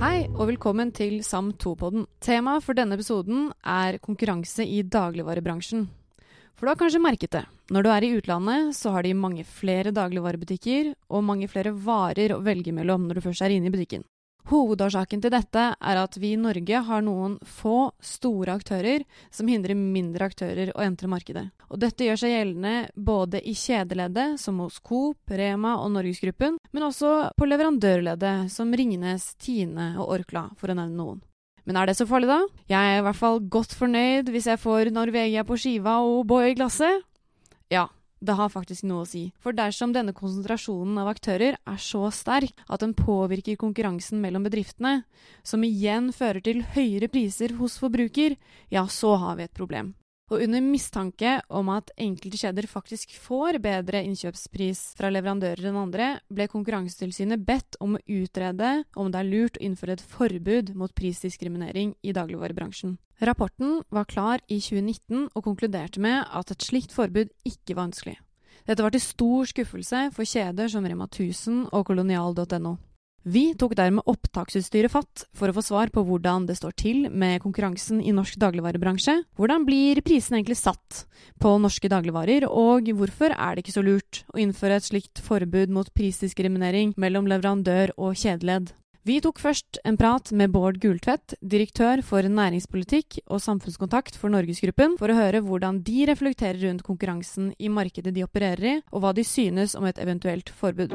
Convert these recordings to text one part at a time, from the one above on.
Hei, og velkommen til SAM2-podden. Temaet for denne episoden er konkurranse i dagligvarebransjen. For du har kanskje merket det. Når du er i utlandet, så har de mange flere dagligvarebutikker og mange flere varer å velge mellom når du først er inne i butikken. Hovedårsaken til dette er at vi i Norge har noen få store aktører som hindrer mindre aktører å entre markedet. Og dette gjør seg gjeldende både i kjedeleddet, som hos Coop, Rema og Norgesgruppen, men også på leverandørleddet, som Ringnes, Tine og Orkla, for å nevne noen. Men er det så farlig, da? Jeg er i hvert fall godt fornøyd hvis jeg får Norvegia på skiva og Boy i glasset. Det har faktisk noe å si. For dersom denne konsentrasjonen av aktører er så sterk at den påvirker konkurransen mellom bedriftene, som igjen fører til høyere priser hos forbruker, ja, så har vi et problem. Og under mistanke om at enkelte kjeder faktisk får bedre innkjøpspris fra leverandører enn andre, ble Konkurransetilsynet bedt om å utrede om det er lurt å innføre et forbud mot prisdiskriminering i dagligvarebransjen. Rapporten var klar i 2019 og konkluderte med at et slikt forbud ikke var ønskelig. Dette var til stor skuffelse for kjeder som Rema 1000 og kolonial.no. Vi tok dermed opptaksutstyret fatt for å få svar på hvordan det står til med konkurransen i norsk dagligvarebransje. Hvordan blir prisene egentlig satt på norske dagligvarer, og hvorfor er det ikke så lurt å innføre et slikt forbud mot prisdiskriminering mellom leverandør og kjedeledd? Vi tok først en prat med Bård Gultvedt, direktør for næringspolitikk og samfunnskontakt for Norgesgruppen, for å høre hvordan de reflekterer rundt konkurransen i markedet de opererer i, og hva de synes om et eventuelt forbud.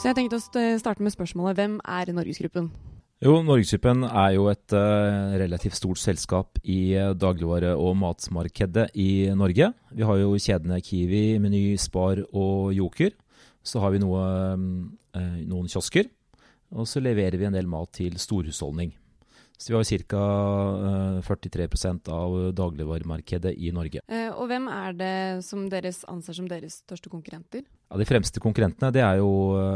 Så jeg tenkte å starte med spørsmålet hvem er Norgesgruppen? Jo, Norgesgruppen er jo et uh, relativt stort selskap i uh, dagligvare- og matmarkedet i Norge. Vi har jo kjedene Kiwi, Meny, Spar og Joker. Så har vi noe, uh, noen kiosker. Og så leverer vi en del mat til storhusholdning. Så vi har ca. 43% av dagligvaremarkedet i Norge. Og hvem er det som deres anser som deres største konkurrenter? Ja, de fremste konkurrentene det er jo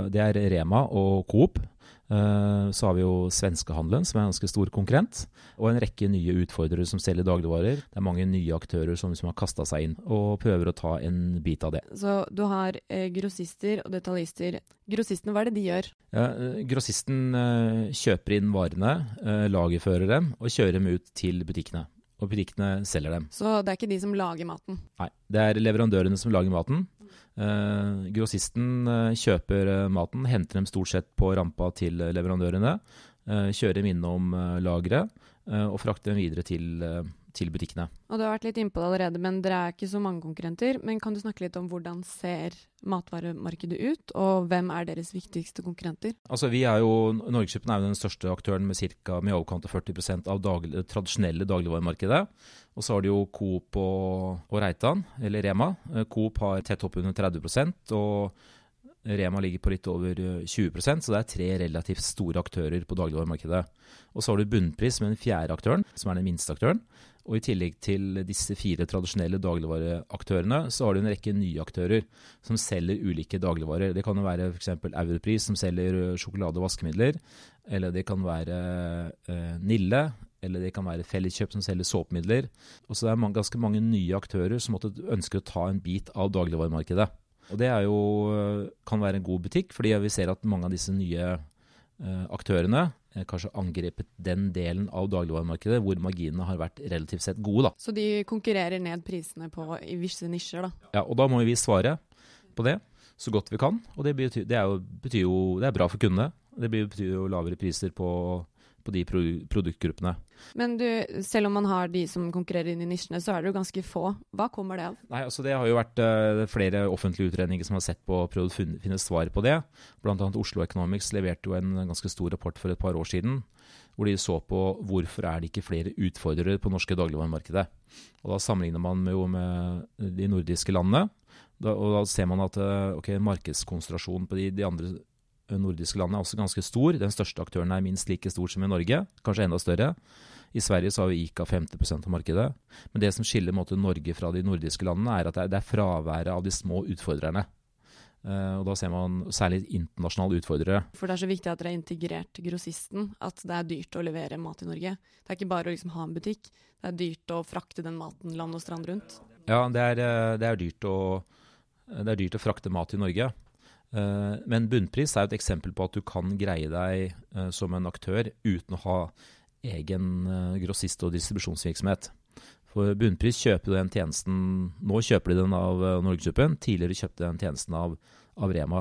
det er Rema og Coop. Så har vi jo svenskehandelen, som er en ganske stor konkurrent. Og en rekke nye utfordrere som selger dagligvarer. Det er mange nye aktører som, som har kasta seg inn og prøver å ta en bit av det. Så du har eh, grossister og detaljister. Grossistene, hva er det de gjør? Ja, grossisten eh, kjøper inn varene, eh, lagerfører dem og kjører dem ut til butikkene. Og butikkene selger dem. Så det er ikke de som lager maten? Nei, det er leverandørene som lager maten. Eh, grossisten eh, kjøper eh, maten, henter dem stort sett på rampa til leverandørene. kjører dem innom lageret og frakter dem videre til, til butikkene. Og Du har vært litt innpå det allerede, men dere er ikke så mange konkurrenter. Men Kan du snakke litt om hvordan ser matvaremarkedet ut, og hvem er deres viktigste konkurrenter? Altså vi er jo, Norgesgruppen er jo den største aktøren med, cirka, med overkant av 40% av daglig, det tradisjonelle dagligvaremarkedet. Og så har de jo Coop og, og Reitan, eller Rema. Coop har tett opp under 30 og Rema ligger på litt over 20% så det er tre relativt store aktører på dagligvaremarkedet. Og så har du Bunnpris som er den fjerde aktøren, som er den minste aktøren. Og i tillegg til disse fire tradisjonelle dagligvareaktørene, så har du en rekke nye aktører som selger ulike dagligvarer. Det kan jo være f.eks. Europris som selger sjokolade og vaskemidler. Eller det kan være eh, Nille, eller det kan være Felleskjøp som selger såpemidler. Og så er det ganske mange nye aktører som måtte ønske å ta en bit av dagligvaremarkedet. Og det jo, kan være en god butikk, fordi vi ser at mange av disse nye uh, aktørene kanskje angrepet den delen av dagligvaremarkedet hvor marginene har vært relativt sett gode. Da. Så de konkurrerer ned prisene på, i visse nisjer, da? Ja, og da må vi svare på det så godt vi kan. Og det, betyr, det, jo, betyr jo, det er bra for kundene. Det betyr jo lavere priser på på de produktgruppene. Men du, selv om man har de som konkurrerer inn i nisjene, så er det jo ganske få. Hva kommer det av? Nei, altså Det har jo vært uh, flere offentlige utredninger som har sett på og prøvd å finne svar på det. Annet Oslo Economics leverte jo en ganske stor rapport for et par år siden. Hvor de så på hvorfor er det ikke flere utfordrere på norske dagligvaremarkedet. Og Da sammenligner man jo med de nordiske landene. Da, og da ser man at uh, okay, markedskonsentrasjonen på de, de andre nordiske landene er også ganske stor. Den største aktøren er minst like stor som i Norge, kanskje enda større. I Sverige så har vi ICA 50% av markedet. Men det som skiller måte, Norge fra de nordiske landene, er at det er fraværet av de små utfordrerne. Uh, og da ser man særlig internasjonale utfordrere. For det er så viktig at dere har integrert grossisten. At det er dyrt å levere mat i Norge. Det er ikke bare å liksom ha en butikk. Det er dyrt å frakte den maten land og strand rundt. Ja, det er, eh, det er, dyrt, å, det er dyrt å frakte mat i Norge. Eh, men bunnpris er et eksempel på at du kan greie deg eh, som en aktør uten å ha egen eh, grossist- og distribusjonsvirksomhet. For bunnpris kjøper du den tjenesten Nå kjøper de den av Norgesgruppen. Tidligere kjøpte de den tjenesten av, av Rema.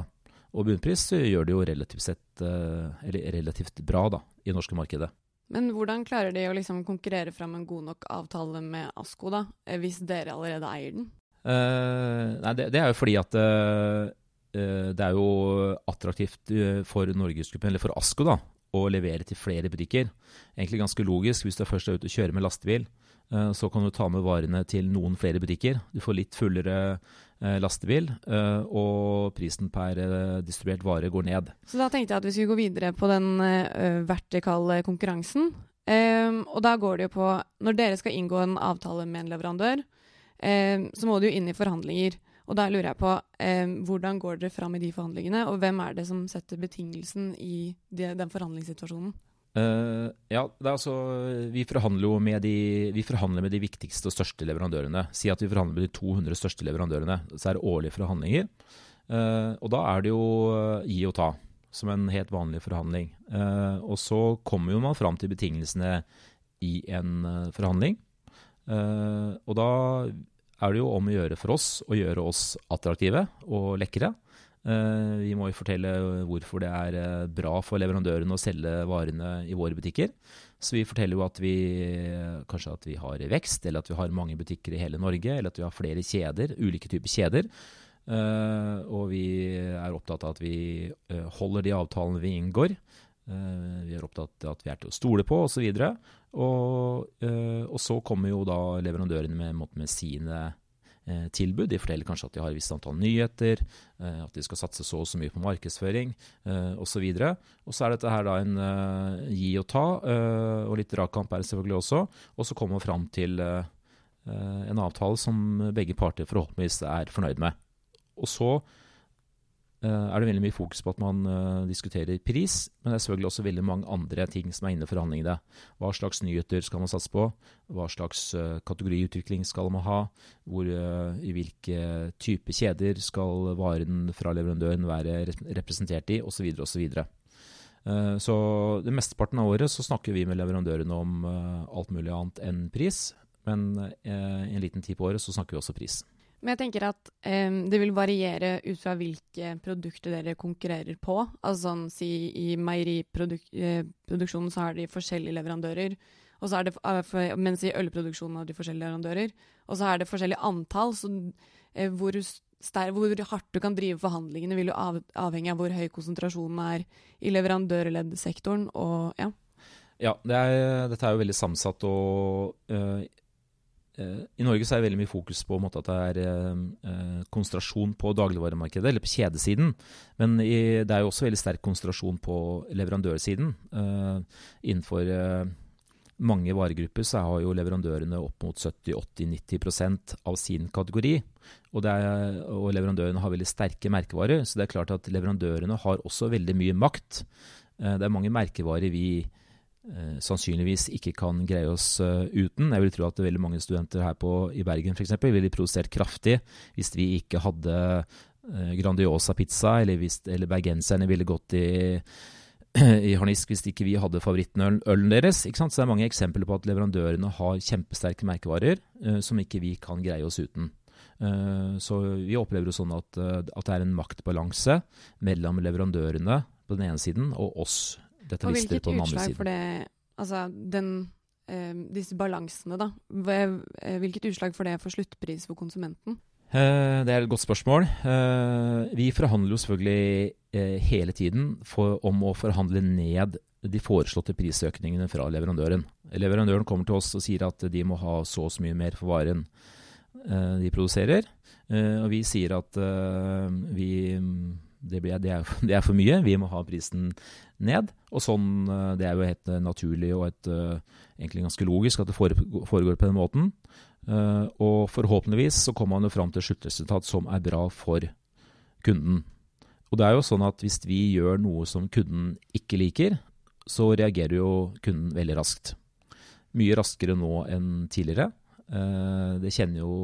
Og bunnpris gjør det jo relativt sett relativt bra da, i det norske markedet. Men hvordan klarer de å liksom konkurrere fram en god nok avtale med Asko, da, hvis dere allerede eier den? Uh, nei, det, det, er jo fordi at uh, det er jo attraktivt for Norgesgruppen, eller for Asko, da, å levere til flere butikker. Egentlig ganske logisk. Hvis du først er ute og kjører med lastebil, uh, så kan du ta med varene til noen flere butikker. Du får litt fullere lastebil, og prisen per distribuert vare går ned. Så da tenkte jeg at vi skulle gå videre på den vertikale konkurransen. og da går det jo på Når dere skal inngå en avtale med en leverandør, eh, så må du jo inn i forhandlinger. Og da lurer jeg på eh, hvordan går dere fram i de forhandlingene, og hvem er det som setter betingelsen i de, den forhandlingssituasjonen? Uh, ja, altså, vi forhandler med de, vi forhandler med de viktigste og største leverandørene. Si at vi forhandler med de 200 største leverandørene. Så er det årlige forhandlinger. Uh, og da er det jo gi og ta, som en helt vanlig forhandling. Uh, og så kommer jo man fram til betingelsene i en forhandling. Og da er det jo om å gjøre for oss å gjøre oss attraktive og lekre. Uh, vi må jo fortelle hvorfor det er eh, bra for leverandørene å selge varene i våre butikker. Så vi forteller jo at vi kanskje at vi har vekst, eller at vi har mange butikker i hele Norge, eller at vi har flere kjeder, ulike typer kjeder. Uh, og vi er opptatt av at vi holder de avtalene vi inngår. Vi er opptatt av at vi er til å stole på, osv. Og, eh, og, så kommer jo da leverandørene med, med sine eh, tilbud. De forteller kanskje at de har et visst antall nyheter, eh, at de skal satse så og så mye på markedsføring osv. Og, og så er dette her da en gi og ta, og litt dragkamp er det selvfølgelig også. Og så kommer man fram til en avtale som begge parter forhåpentligvis er fornøyd med. Og så Eh, er det veldig mye fokus på at man uh, diskuterer pris, men det er selvfølgelig også veldig mange andre ting som er inne i forhandlingene. Hva slags nyheter skal man satse på? Hva slags uh, kategoriutvikling skal man ha? Hvor, I hvilke type kjeder skal varen fra leverandøren være representert i? Osv. osv. Uh, så det mesteparten av året så snakker vi med leverandørene om alt mulig annet enn pris, men en liten tid på året så snakker vi også pris. Men jeg tenker at um, det vil variere ut fra hvilke produkter dere konkurrerer på. Altså sånn si i meieriproduksjonen så har de forskjellige leverandører. Og så er det, eh, mens i ølproduksjonen har de forskjellige leverandører. Og så er det forskjellig antall. Så uh, hvor, hvor, hardt du kan drive forhandlingene, vil jo av, avhenge av hvor høy konsentrasjonen er i leverandørleddsektoren. Ja. Ja, det er, dette er jo veldig sammensatt. og uh, Eh, I Norge så er det veldig mye fokus på måte, at det er eh, eh, konsentrasjon på dagligvaremarkedet, eller på kjedesiden. Men i, det er jo også veldig sterk konsentrasjon på leverandørsiden. Eh, innenfor eh, mange varegrupper så har jo leverandørene opp mot 70-80-90% av sin kategori. Og, er, og, leverandørene har veldig sterke merkevarer, så det er klart at leverandørene har også veldig mye makt. Eh, det er mange merkevarer vi eh, sannsynligvis ikke kan greie oss uh, uten. Jeg vil tro at veldig mange studenter her på, i Bergen f.eks. ville produsert kraftig hvis vi ikke hadde uh, Grandiosa pizza, eller, eller bergenserne ville gått i i harnisk hvis ikke vi hadde favorittølen deres. Så det er mange eksempler på at leverandørene har kjempesterke merkevarer som ikke vi kan greie oss uten. Så vi opplever det sånn at, at, det er en maktbalanse mellom leverandørene på den ene siden og oss dette og hvilket utslag for det Altså den, eh, disse balansene, da. Eh, hvilket utslag for det for sluttpris for konsumenten? Eh, det er et godt spørsmål. Eh, vi forhandler jo selvfølgelig eh, hele tiden for, om å forhandle ned de foreslåtte prisøkningene fra leverandøren. Leverandøren kommer til oss og sier at de må ha så og så mye mer for varen eh, de produserer. og vi sier at vi det, blir, det, er, det, er, for mye, vi må ha prisen ned. Og sånn, eh, Det er jo helt eh, naturlig og et, eh, egentlig ganske logisk at det foregår på den måten. Og forhåpentligvis så kommer man jo fram til sluttresultat som er bra for kunden. Og det er jo sånn at hvis vi gjør noe som kunden ikke liker, så reagerer jo kunden veldig raskt. Mye raskere nå enn tidligere. Det kjenner jo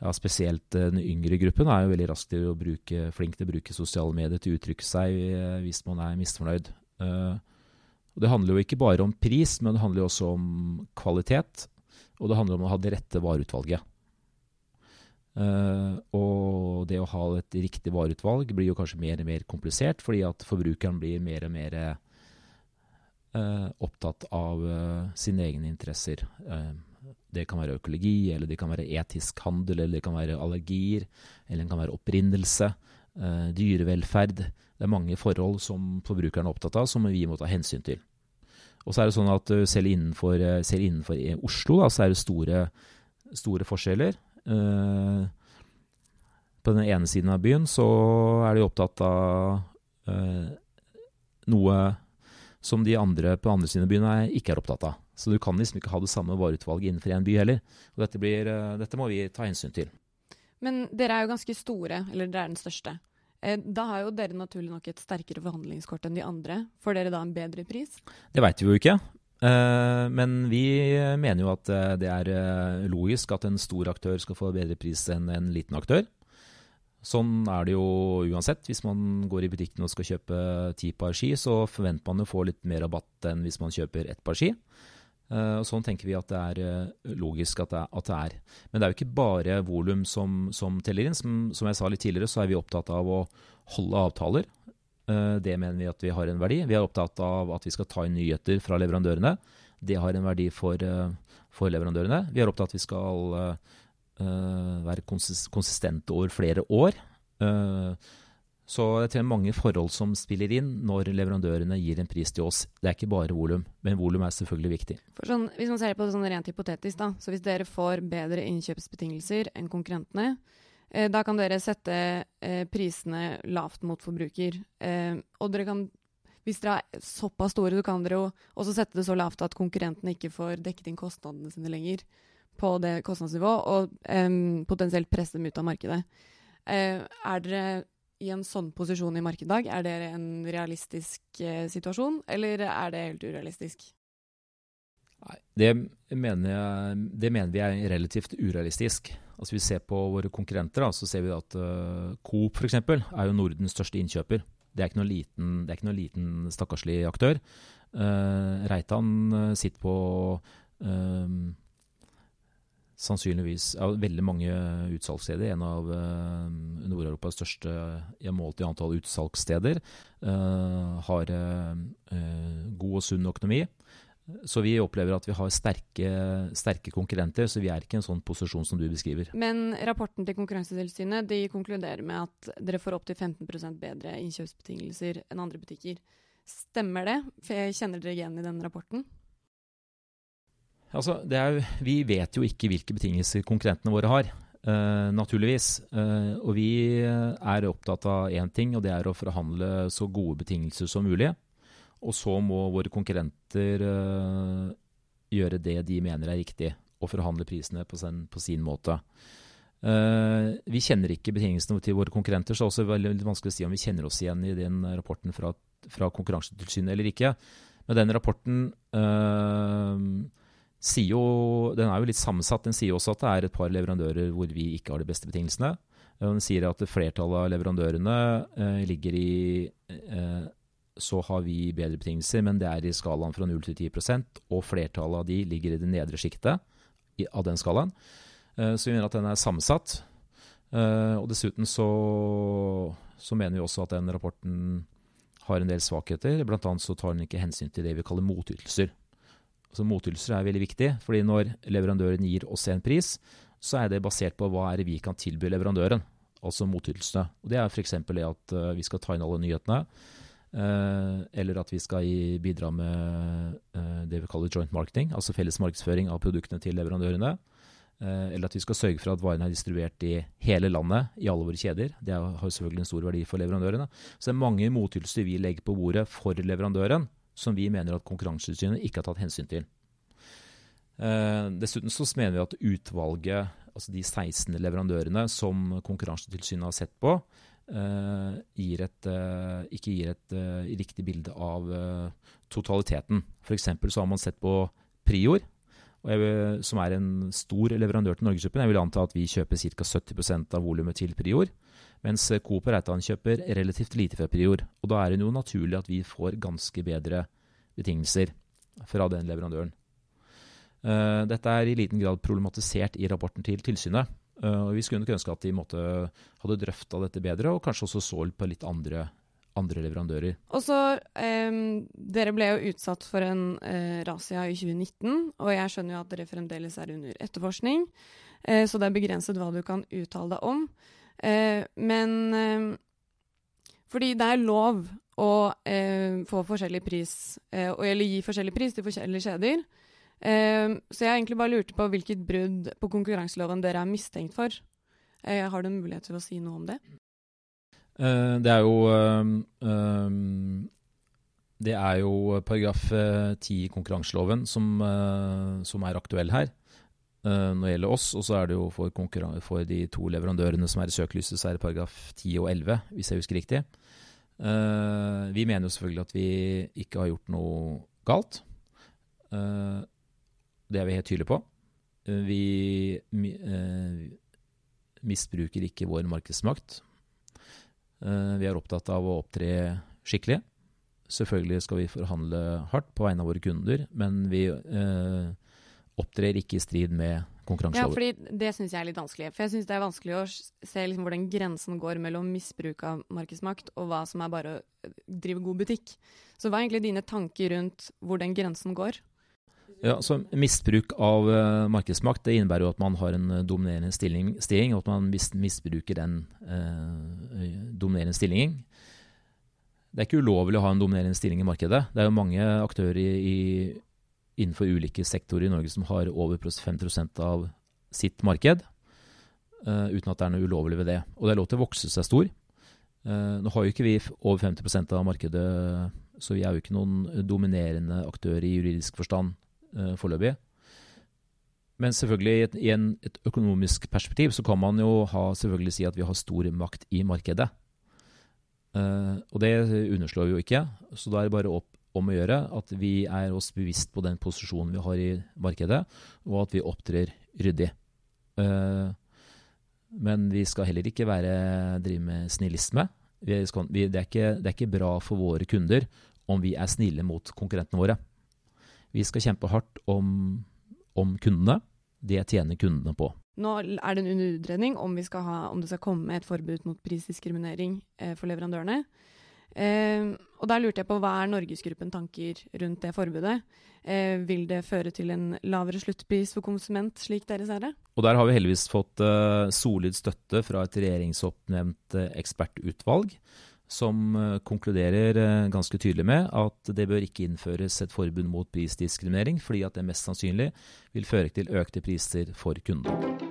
ja, spesielt den yngre gruppen er jo veldig rask til å bruke, flink til å bruke sosiale medier til å uttrykke seg hvis man er misfornøyd. Og det handler jo ikke bare om pris, men det handler jo også om kvalitet. Og det handler om å ha det rette vareutvalget. Uh, og det å ha et riktig vareutvalg blir jo kanskje mer og mer komplisert, fordi at forbrukeren blir mer og mer uh, opptatt av uh, sine egne interesser. Det kan være økologi, eller det kan være etisk handel, eller det kan være allergier, eller det kan være opprinnelse, dyrevelferd. Det er mange forhold som forbrukeren er opptatt av, som vi må ta hensyn til. Og så er det sånn at selv innenfor, selv innenfor Oslo da, så er det store, store forskjeller. Eh, på den ene siden av byen så er de opptatt av eh, noe som de andre på andre siden av byen er, ikke er opptatt av. Så du kan liksom ikke ha det samme vareutvalget innenfor én by heller. Og dette, blir, uh, dette, må vi ta hensyn til. Men dere er jo ganske store, eller dere er den største. Da har jo dere naturlig nok et sterkere forhandlingskort enn de andre. Får dere da en bedre pris? Det veit vi jo ikke. Eh, men vi mener jo at eh, det er eh, logisk at en stor aktør skal få bedre pris enn en liten aktør. Sånn er det jo uansett. Hvis man går i butikken og skal kjøpe ti par ski, så forventer man å få litt mer rabatt enn hvis man kjøper ett par ski. Og sånn tenker vi at det er logisk at det, at det er. Men det er jo ikke bare volum som, som, teller inn. Som, som jeg sa litt tidligere, så er vi opptatt av å holde avtaler. Eh, det mener vi at vi har en verdi. Vi er opptatt av at vi skal ta inn nyheter fra leverandørene. Det har en verdi for, eh, for leverandørene. Vi er opptatt av at vi skal være konsistente over flere år. Uh, så jeg tror mange forhold som spiller inn når leverandørene gir en pris til oss. Det er ikke bare volum, men volum er selvfølgelig viktig. Sånn, hvis man ser på det sånn rent hypotetisk, da, så hvis dere får bedre innkjøpsbetingelser enn konkurrentene, Eh, da kan dere sette eh, prisene lavt mot forbruker. Eh, og dere kan, hvis dere er såpass store, så kan dere jo også sette det så lavt at konkurrentene ikke får dekket inn kostnadene sine lenger på det kostnadsnivået, og potensielt presse dem ut av markedet. er dere i en sånn posisjon i markedet i dag? Er det en realistisk situasjon, eller er det helt urealistisk? Nei, det mener, jeg, det mener vi er relativt urealistisk. Altså Vi ser på våre konkurrenter, da, så ser vi at uh, Coop f.eks. er jo Nordens største innkjøper. Det er ikke noen liten, ikke noen liten stakkarslig aktør. Uh, Reitan uh, sitter på uh, sannsynligvis av veldig mange utsalgssteder. En av Nord-Europas største målt i antall utsalgssteder. har god og sunn økonomi. Så vi opplever at vi har sterke, sterke, konkurrenter, så vi er ikke i en sånn posisjon som du beskriver. Men rapporten til Konkurransetilsynet de konkluderer med at dere får opptil 15% bedre innkjøpsbetingelser enn andre butikker. Stemmer det? For jeg kjenner dere igjen i den rapporten? Altså, er, vi vet jo ikke hvilke betingelser konkurrentene våre har. Uh, naturligvis. Uh, og vi er opptatt av én ting, og det er å forhandle så gode betingelser som mulig. Og så må våre konkurrenter uh, gjøre det de mener er riktig, og forhandle prisene på sin, på sin måte. Vi kjenner ikke betingelsene til våre konkurrenter, så det er også veldig vanskelig å si om vi kjenner oss igjen i den rapporten fra, fra Konkurransetilsynet eller ikke. Men den rapporten sier jo Den er jo litt sammensatt. Den sier også at det er et par leverandører hvor vi ikke har de beste betingelsene. Den sier at flertallet av leverandørene eh, ligger i så har vi bedre betingelser, men det er i skalaen fra 0 til 10% og flertallet av de ligger i det nedre sjiktet av den skalaen. Eh, så vi mener at den er sammensatt. Eh, og dessuten så, så mener vi også at den rapporten har en del svakheter. Blant annet så tar den ikke hensyn til det vi kaller motytelser. Altså Motytelser er veldig viktig, fordi når leverandøren gir oss en pris, så er det basert på hva er det vi kan tilby leverandøren, altså motytelsene. Det er f.eks. det at eh, vi skal ta inn alle nyhetene. Uh, eller at vi skal bidra med uh, det vi kaller joint marketing, altså felles markedsføring av produktene til leverandørene. Eller at vi skal sørge for at varene er distribuert i hele landet, i alle våre kjeder. Det har selvfølgelig en stor verdi for leverandørene. Så det er mange motytelser vi legger på bordet for leverandøren, som vi mener at Konkurransetilsynet ikke har tatt hensyn til. dessuten så mener vi at utvalget, altså de 16 leverandørene som Konkurransetilsynet har sett på, Uh, gir et, uh, ikke gir et riktig bilde av totaliteten. F.eks. så har man sett på Prior, vil, som er en stor leverandør til Norgesgruppen. Jeg vil anta at vi kjøper ca. 70% av volumet til Prior. Mens Coop og Reitan kjøper relativt lite fra Prior. Og da er det jo naturlig at vi får ganske bedre betingelser fra den leverandøren. Uh, dette er i liten grad problematisert i rapporten til tilsynet. Uh, og Vi skulle nok ønske at de måtte, hadde drøfta dette bedre, og kanskje også så på litt andre, andre leverandører. Og så, um, Dere ble jo utsatt for en uh, razzia i 2019, og jeg skjønner jo at dere fremdeles er under etterforskning, så det er begrenset hva du kan uttale deg om. Men fordi det er lov å få forskjellig pris, eller gi forskjellig pris til forskjellige kjeder. Uh, så jeg egentlig bare lurte på hvilket brudd på konkurranseloven dere er mistenkt for. Har du mulighet til å si noe om det? Det er jo Det er jo paragraf 10 i konkurranseloven som, som, er aktuell her når det gjelder oss. Og så er det jo for, for, de to leverandørene som er i søkelyset, så er det paragraf 10 og 11, hvis jeg husker riktig. vi mener jo selvfølgelig at vi ikke har gjort noe galt. Uh, det er vi helt tydelige på. Eh, vi eh, misbruker ikke vår markedsmakt. Eh, vi er opptatt av å opptre skikkelig. Selvfølgelig skal vi forhandle hardt på vegne av våre kunder, men vi opptrer ikke i strid med konkurranseloven. Ja, fordi Det syns jeg er litt vanskelig. For jeg syns det er vanskelig å se liksom hvor den grensen går mellom misbruk av markedsmakt og hva som er bare å drive god butikk. Så hva er egentlig dine tanker rundt hvor den grensen går? Ja, så Misbruk av uh, markedsmakt det innebærer jo at man har en uh, dominerende stilling, stilling, og at man mis misbruker den uh, dominerende stillingen. Det er ikke ulovlig å ha en dominerende stilling i markedet. Det er jo mange aktører i, i, innenfor ulike sektorer i Norge som har over 5 av sitt marked, uten at det er noe ulovlig ved det. Og det er lov til å vokse seg stor. nå har jo ikke vi over 50% av markedet, så vi er jo ikke noen dominerende aktør i juridisk forstand uh, foreløpig. Men selvfølgelig i et, i en, et, økonomisk perspektiv så kan man jo ha, selvfølgelig si at vi har stor makt i markedet. Uh, og det underslår vi jo ikke. Så da er det bare opp, om å gjøre at vi er oss bevisst på den posisjonen vi har i markedet, og at vi opptrer ryddig. Uh, men vi skal heller ikke være, drive med snillisme. Vi skal, vi, det, er ikke, det er ikke bra for våre kunder om vi er snille mot konkurrentene våre. Vi skal kjempe hardt om, om kundene. Det tjener kundene på. Nå er det en underutredning om, om, det skal komme et forbud mot prisdiskriminering eh, for leverandørene. Eh, og Der lurte jeg på hva er Norgesgruppen tanker rundt det forbudet? Eh, vil det føre til en lavere sluttpris for konsument, slik dere ser det? Og Der har vi heldigvis fått eh, solid støtte fra et regjeringsoppnevnt uh, ekspertutvalg som eh, konkluderer eh, ganske tydelig med at det bør ikke innføres et forbud mot prisdiskriminering, fordi at det mest sannsynlig vil føre til økte priser for kundene.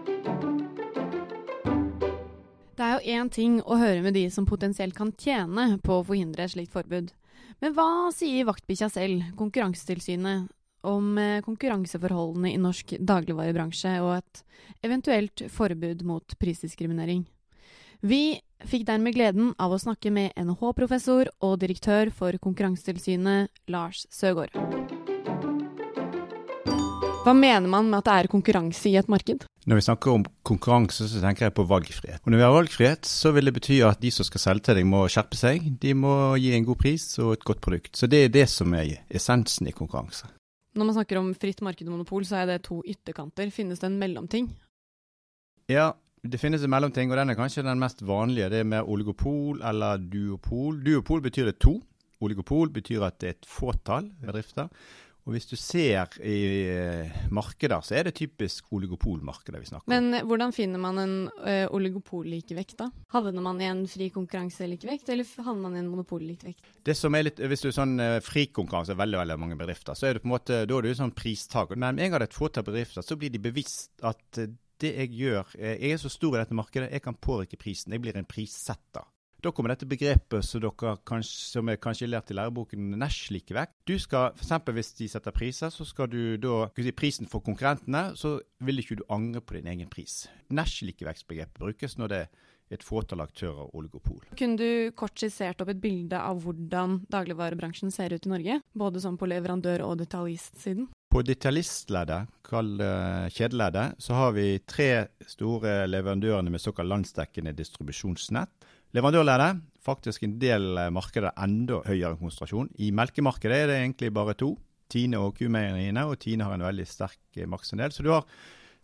Er én ting å høre med de som potensielt kan tjene på å forhindre et slikt forbud. Men hva sier vaktbikkja selv, Konkurransetilsynet, om eh, konkurranseforholdene i norsk dagligvarebransje og et eventuelt forbud mot prisdiskriminering? Vi fikk dermed gleden av å snakke med NHH-professor og direktør for Konkurransetilsynet, Lars Søgaard. Hva mener man med at det er konkurranse i et marked? Når vi snakker om konkurranse, så tenker jeg på valgfrihet. Og når vi har valgfrihet, så vil det bety at de som skal selge til deg, må skjerpe seg. De må gi en god pris og et godt produkt. Så det er det som er essensen i konkurranse. Når man snakker om fritt marked og monopol, så er det to ytterkanter. Finnes det en mellomting? Ja, det finnes en mellomting, og den er kanskje den mest vanlige. Det er mer oligopol eller duopol. Duopol betyr det to. Oligopol betyr at det er et fåtall bedrifter. Og hvis du ser i eh, markeder, så er det typisk oligopolmarkeder vi snakker om. Men hvordan finner man en uh, oligopollikevekt, da? Havner man i en fri konkurranselikevekt, eller havner man i en monopollikevekt? Det som er litt, Hvis du er sånn fri konkurranse, veldig veldig mange bedrifter, så er det på en måte, da er du sånn pristaker. Men med en gang det er et fåtall bedrifter, så blir de bevisst at det jeg gjør eh, Jeg er så stor i dette markedet, jeg kan påvirke prisen. Jeg blir en prissetter. Da kommer dette begrepet som, dere kanskje, som er kanskje lært i læreboken Nash likevekt. Du skal, f.eks. hvis de setter priser, så skal du da si prisen for konkurrentene, så vil ikke du angre på din egen pris. Nash likevektsbegrepet brukes når det er et fåtall aktører og oligopol. Kunne du kort skissert opp et bilde av hvordan dagligvarebransjen ser ut i Norge? Både sånn på leverandør- og detaljistsiden? På detaljistleddet, kall kjedeleddet, så har vi tre store leverandørene med såkalt landsdekkende distribusjonsnett. Leverandørleddet, faktisk en del markeder enda høyere konsentrasjon. I melkemarkedet er det egentlig bare to. Tine og Q-meieriene, og Tine har en veldig sterk markedsandel. Så du har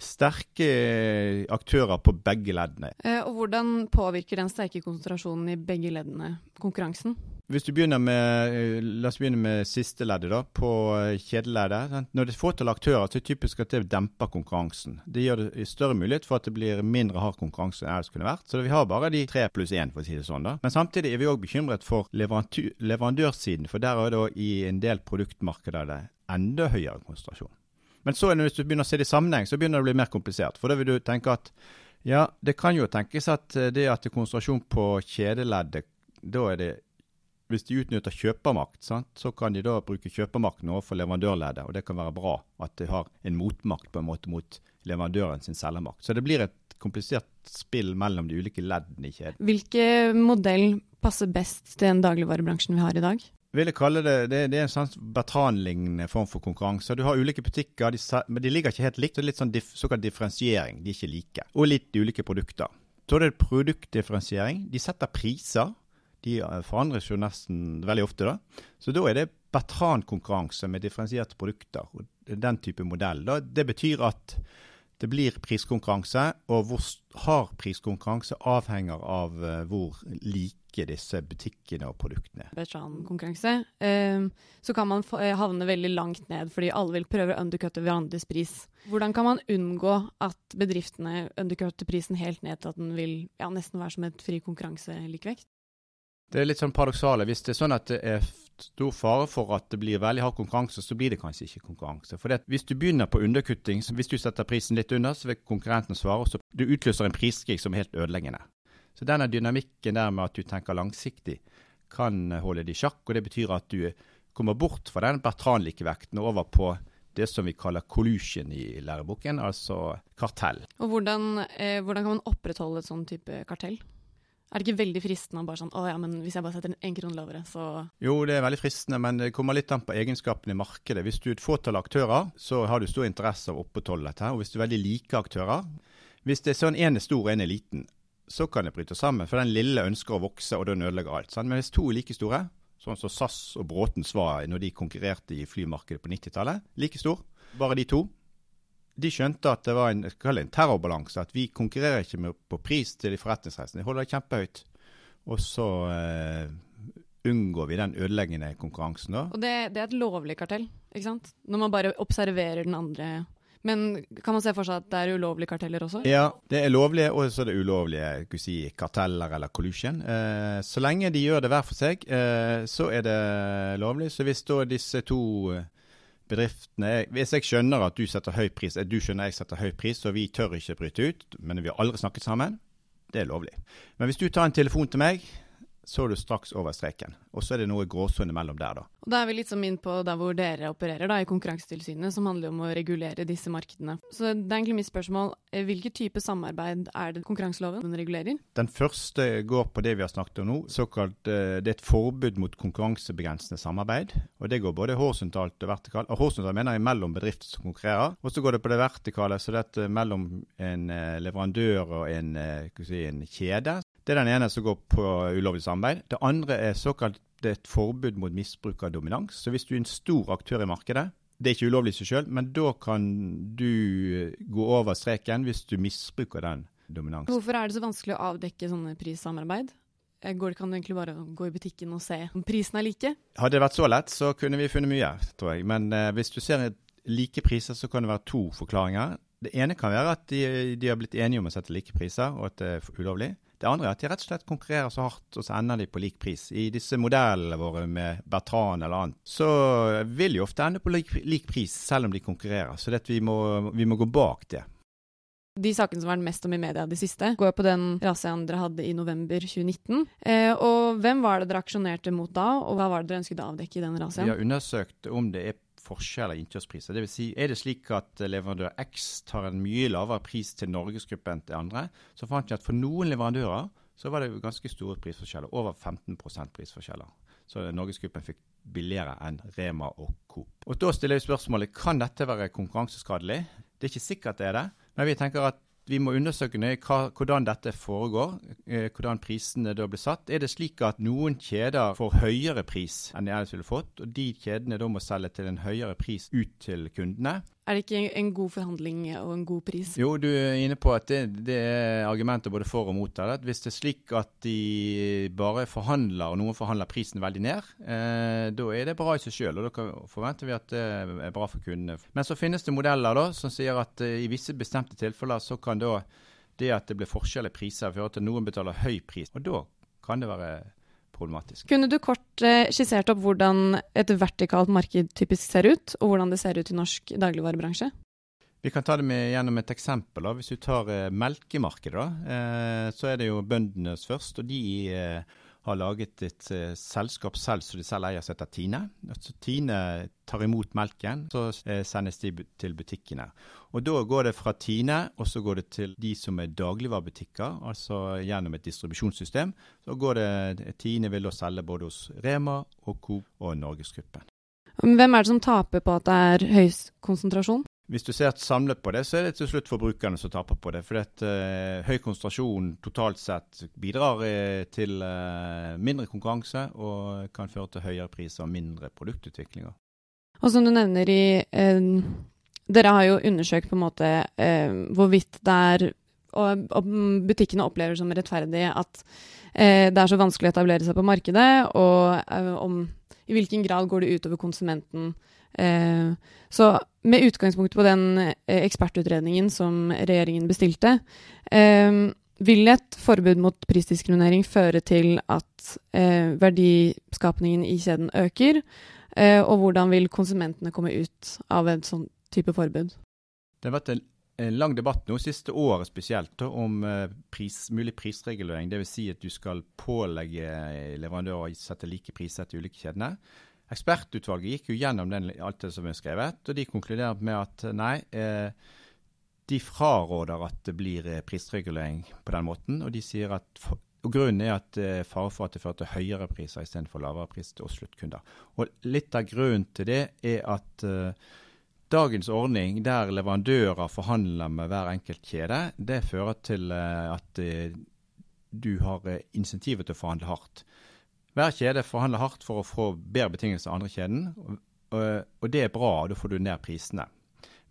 sterke aktører på begge leddene. Eh, og hvordan påvirker den sterke konsentrasjonen i begge leddene konkurransen? Hvis du begynner med, eh, La oss begynne med siste leddet, da, på eh, kjedeleddet. Når det er fåtall aktører, så er det typisk at det demper konkurransen. Det gjør det større mulighet for at det blir mindre hard konkurranse enn det skulle vært. Så vi har bare de tre pluss én, for å si det sånn. da. Men samtidig er vi òg bekymret for leverandørsiden, for der er det i en del produktmarkeder enda høyere konsentrasjon. Men så hvis du begynner å se det i sammenheng, så begynner det å bli mer komplisert. For da vil du tenke at ja, det kan jo tenkes at eh, det at det er konsentrasjon på kjedeleddet, da er det hvis de utnytter kjøpermakt, sant, så kan de da bruke kjøpermakten overfor leverandørleddet. Og det kan være bra at de har en motmakt på en måte mot leverandøren sin selgermakt. Så det blir et komplisert spill mellom de ulike leddene i kjeden. Hvilken modell passer best til den dagligvarebransjen vi har i dag? Vil jeg kalle det, det, det er en sånn Bertrand-lignende form for konkurranse. Du har ulike butikker, de, men de ligger ikke helt likt. Det er litt sånn diff, såkalt differensiering. De er ikke like. Og litt ulike produkter. Så er det produktdifferensiering. De setter priser. De eh, forandres jo nesten veldig ofte, da. Så da er det Bertrand-konkurranse med differensierte produkter. og Den type modell. Da. Det betyr at det blir priskonkurranse, og hvor hard priskonkurranse avhenger av uh, hvor like disse butikkene og produktene er. Bertrand-konkurranse. Uh, så kan man eh, havne veldig langt ned, fordi alle vil prøve å undercutte hverandres pris. Hvordan kan man unngå at bedriftene undercutter prisen helt ned til at den vil ja, nesten være som et fri konkurranse-likevekt? Det er litt sånn paradoksale. Hvis det er sånn at det er stor fare for at det blir veldig hard konkurranse, så blir det kanskje ikke konkurranse. For Hvis du begynner på underkutting, hvis du setter prisen litt under, så vil konkurrenten svare, og så du utløser en priskrig som er helt ødeleggende. Så denne dynamikken der med at du tenker langsiktig, kan holde det i sjakk. og Det betyr at du kommer bort fra den Bertrand-likevekten over på det som vi kaller collusion i læreboken, altså kartell. Og hvordan, eh, hvordan kan man opprettholde et sånn type kartell? Er det ikke veldig fristende å bare sånn Å ja, men hvis jeg bare setter en krone lavere, så Jo, det er veldig fristende, men det kommer litt an på egenskapene i markedet. Hvis du er et fåtall aktører, så har du stor interesse av å opprettholde dette. Og hvis du er veldig like aktører Hvis det er sånn en er stor og en er liten, så kan det bryte sammen. For den lille ønsker å vokse, og den ødelegger alt. Sant? Men hvis to er like store, sånn som SAS og Bråtens var når de konkurrerte i flymarkedet på 90-tallet, like stor, bare de to, de skjønte at det var en, en terrorbalanse. At vi konkurrerer ikke med, på pris til de forretningsreisende. De holder det kjempehøyt. Og så eh, unngår vi den ødeleggende konkurransen. da. Og det, det, er et lovlig kartell, ikke sant? Når man bare observerer den andre. Men kan man se for seg at det er ulovlige karteller også? Ja, det er lovlige, og så er det ulovlige si, karteller eller collusion. Eh, så lenge de gjør det hver for seg, eh, så er det lovlig. Så hvis da disse to bedriftene Hvis jeg skjønner at du setter høy pris, du skjønner jeg setter høy pris, og vi tør ikke bryte ut, men vi har aldri snakket sammen, det er lovlig. Men hvis du tar en telefon til meg, så er du straks over streken. Og så er det noe gråsone mellom der, da. Og Da er vi litt som inn på der hvor dere opererer, da, i Konkurransetilsynet, som handler om å regulere disse markedene. Så det er egentlig mitt spørsmål. Eh, hvilken type samarbeid er det konkurranseloven regulerer? Den første går på det vi har snakket om nå. såkalt eh, Det er et forbud mot konkurransebegrensende samarbeid. Og det går både horisontalt og vertikalt. Og horisontalt mener jeg mellom bedrifter som konkurrerer. Og så går det på det vertikale, så det er mellom en eh, leverandør og en, si, en kjede. Det er den ene som går på ulovlig samarbeid. Det andre er såkalt et forbud mot misbruk av dominans. Så hvis du er en stor aktør i markedet, det er ikke ulovlig i seg sjøl, men da kan du gå over streken hvis du misbruker den dominansen. Hvorfor er det så vanskelig å avdekke sånne prissamarbeid? Går det kan du egentlig bare gå i butikken og se om prisene er like? Hadde det vært så lett, så kunne vi funnet mye, tror jeg. Men eh, hvis du ser like priser, så kan det være to forklaringer. Det ene kan være at de, de har blitt enige om å sette like priser, og at det er ulovlig. Det andre er at de rett og slett konkurrerer så hardt, og så ender de på lik pris. I disse modellene våre med Bertran eller annet, så vil de ofte ende på lik, lik pris, selv om de konkurrerer. Så vi må, vi må gå bak det. De sakene som har vært mest om i media de siste, går på den razziaen dere hadde i november 2019. Eh, og hvem var det dere aksjonerte mot da, og hva var det dere ønsket å avdekke i den razziaen? Vi har undersøkt om det er forskjeller i innkjøpspriser. Dvs. Si, er det slik at leverandør X tar en mye lavere pris til Norgesgruppen enn til andre, så fant vi at for noen leverandører så var det ganske store prisforskjeller. Over 15% prisforskjeller. Så Norgesgruppen fikk billigere enn Rema og Coop. Og Da stiller vi spørsmålet kan dette være konkurranseskadelig. Det er ikke sikkert det er det, men vi tenker at vi må undersøke nøye hvordan dette foregår, eh, hvordan prisene da blir satt. Er det slik at noen kjeder får høyere pris enn de ellers ville fått, og de kjedene da må selge til en høyere pris ut til kundene? Er det ikke en god forhandling og en god pris? Jo, du er inne på at det, det er argumenter både for og mot. Det. Hvis det er slik at de bare forhandler, og noen forhandler prisen veldig ned, eh, da er det bra i seg sjøl, og da forventer vi at det er bra for kundene. Men så finnes det modeller da, som sier at eh, i visse bestemte tilfeller så kan da det at det blir forskjell i priser, føre til at noen betaler høy pris. Og da kan det være problematisk. Kunne du kort eh, skissert opp hvordan et vertikalt marked typisk ser ut, og hvordan det ser ut i norsk dagligvarebransje? Vi kan ta det med, gjennom et eksempel. Hvis du tar eh, melkemarkedet, eh, så er det jo bøndenes først. og de har laget et uh, selskap selv som de selv eier, som heter Tine. Altså, Tine tar imot melken, så uh, sendes de til butikkene. Og Da går det fra Tine og så går det til de som er dagligvarebutikker, altså gjennom et distribusjonssystem. Så går det, Tine vil da selge både hos Rema og Coop og Norgesgruppen. Hvem er det som taper på at det er høy konsentrasjon? Hvis du ser samlet på det, så er det til slutt forbrukerne som taper på det. For dette, uh, høy konsentrasjon totalt sett bidrar uh, til uh, mindre konkurranse og kan føre til høyere priser og mindre produktutviklinger. Og som du nevner i Dere har jo undersøkt på en måte hvorvidt det er og, butikkene opplever som rettferdig at det er så vanskelig å etablere seg på markedet, og om i hvilken grad går det utover konsumenten Eh, så med utgangspunkt på den eh, ekspertutredningen som regjeringen bestilte, eh, vil et forbud mot prisdiskriminering føre til at verdiskapningen i kjeden øker? og hvordan vil konsumentene komme ut av en sånn type forbud? Det har vært en, en lang debatt nå siste året spesielt om pris, mulig prisregulering. Dvs. Si at du skal pålegge leverandører å sette like priser til ulike kjedene. Ekspertutvalget gikk jo gjennom den, alt det som er skrevet, og de konkluderer med at nei, eh, de fraråder at det blir eh, prisregulering på den måten. Og de sier at og grunnen er at det er fare for at det fører til høyere priser istedenfor lavere pris til oss sluttkunder. Og Litt av grunnen til det er at eh, dagens ordning der leverandører forhandler med hver enkelt kjede, det fører til eh, at du har insentivet til å forhandle hardt. Hver kjede forhandler hardt for å få bedre betingelser enn andre kjeden, og, det er bra, og da får du ned prisene.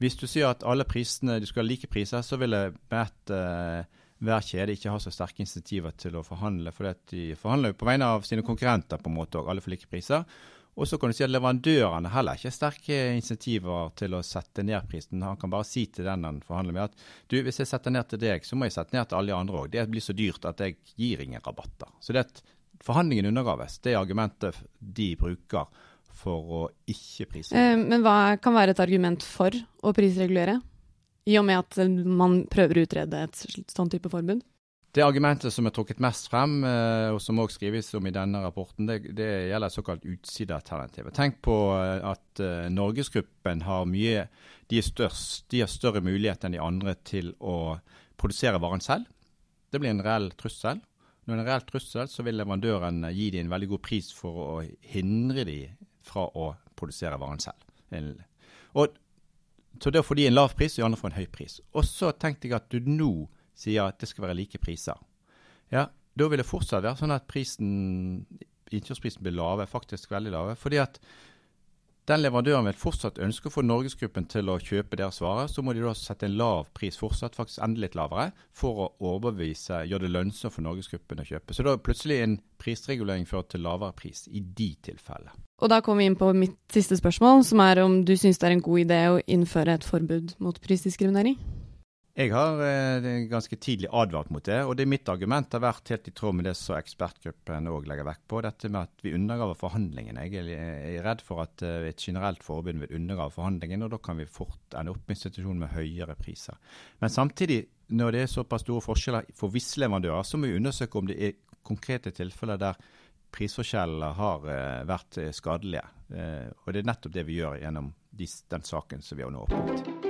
Hvis du sier at alle prisene, du skal ha like priser, så vil jeg med uh, hver kjede ikke ha så sterke insentiver til å forhandle, for de forhandler jo på vegne av sine konkurrenter på en måte, og alle får like priser. Og så kan du si at leverandørene heller ikke har sterke insentiver til å sette ned prisen. Han kan bare si til den han forhandler med at du, hvis jeg setter ned til deg, så må jeg sette ned til alle de andre òg. Det blir så dyrt at jeg gir ingen rabatter. Så det er et Forhandlingen undergraves. Det er argumentet de bruker for å ikke prisregulere. Eh, men hva kan være et argument for å prisregulere, i og med at man prøver å utrede et sånn type forbud? Det argumentet som er trukket mest frem, eh, og som også skrives om i denne rapporten, det, det gjelder såkalt utsidealternativet. Tenk på eh, at Norgesgruppen har mye de, størst, de har større mulighet enn de andre til å produsere varen selv. Det blir en reell trussel. Når det er en reell trussel, så vil leverandøren gi dem en veldig god pris for å hindre dem fra å produsere varen selv. Og, så da får de en lav pris, og de andre får en høy pris. Og så tenkte jeg at du nå sier at det skal være like priser. Ja, da vil det fortsatt være sånn at prisen, innkjøpsprisen blir lave, faktisk veldig lave. fordi at den leverandøren vil fortsatt ønske å få Norgesgruppen til å kjøpe deres varer, så må de da sette en lav pris fortsatt, faktisk enda litt lavere, for å overbevise, gjøre det lønnsomt for Norgesgruppen å kjøpe. Så da plutselig en prisregulering fører til lavere pris i de tilfellene. Og da kommer vi inn på mitt siste spørsmål, som er om du syns det er en god idé å innføre et forbud mot prisdiskriminering? Jeg har eh, ganske tidlig advart mot det, og det er mitt argument har vært helt i tråd med det som ekspertgruppen òg legger vekt på, dette med at vi undergraver forhandlingene. Jeg er redd for at eh, et generelt forbud vil undergrave forhandlingene, og da kan vi fort ende opp med institusjonen med høyere priser. Men samtidig, når det er såpass store forskjeller for visse leverandører, så må vi undersøke om det er konkrete tilfeller der prisforskjellene har uh, vært skadelige. Uh, og det er nettopp det vi gjør gjennom de, den saken som vi har nå åpnet.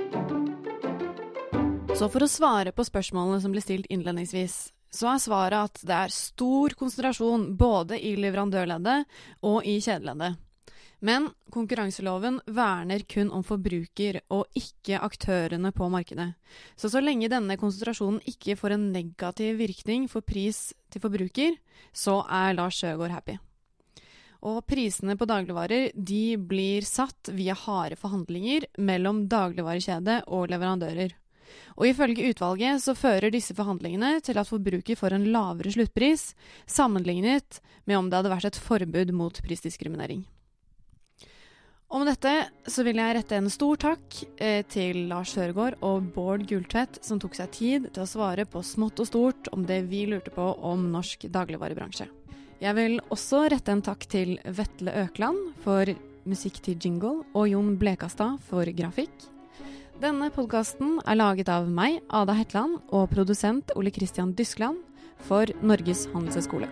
Så for å svare på spørsmålene som ble stilt innledningsvis, så er svaret at det er stor konsentrasjon både i leverandørleddet og i kjedeleddet. Men konkurranseloven verner kun om forbruker, og ikke aktørene på markedet. Så så lenge denne konsentrasjonen ikke får en negativ virkning for pris til forbruker, så er Lars Sjøgaard happy. Og prisene på dagligvarer de blir satt via harde forhandlinger mellom dagligvarekjede og leverandører. Og ifølge utvalget så fører disse forhandlingene til at forbruker får en lavere sluttpris, sammenlignet med om det hadde vært et forbud mot prisdiskriminering. Og med dette så vil jeg rette en stor takk eh, til Lars Høregård og Bård Gulltvedt, som tok seg tid til å svare på smått og stort om det vi lurte på om norsk dagligvarebransje. Jeg vil også rette en takk til Vetle Økland for musikk til jingle, og Jon Blekastad for grafikk. Denne podkasten er laget av meg, Ada Hetland, og produsent Ole Christian Dyskland for Norges handelshøyskole.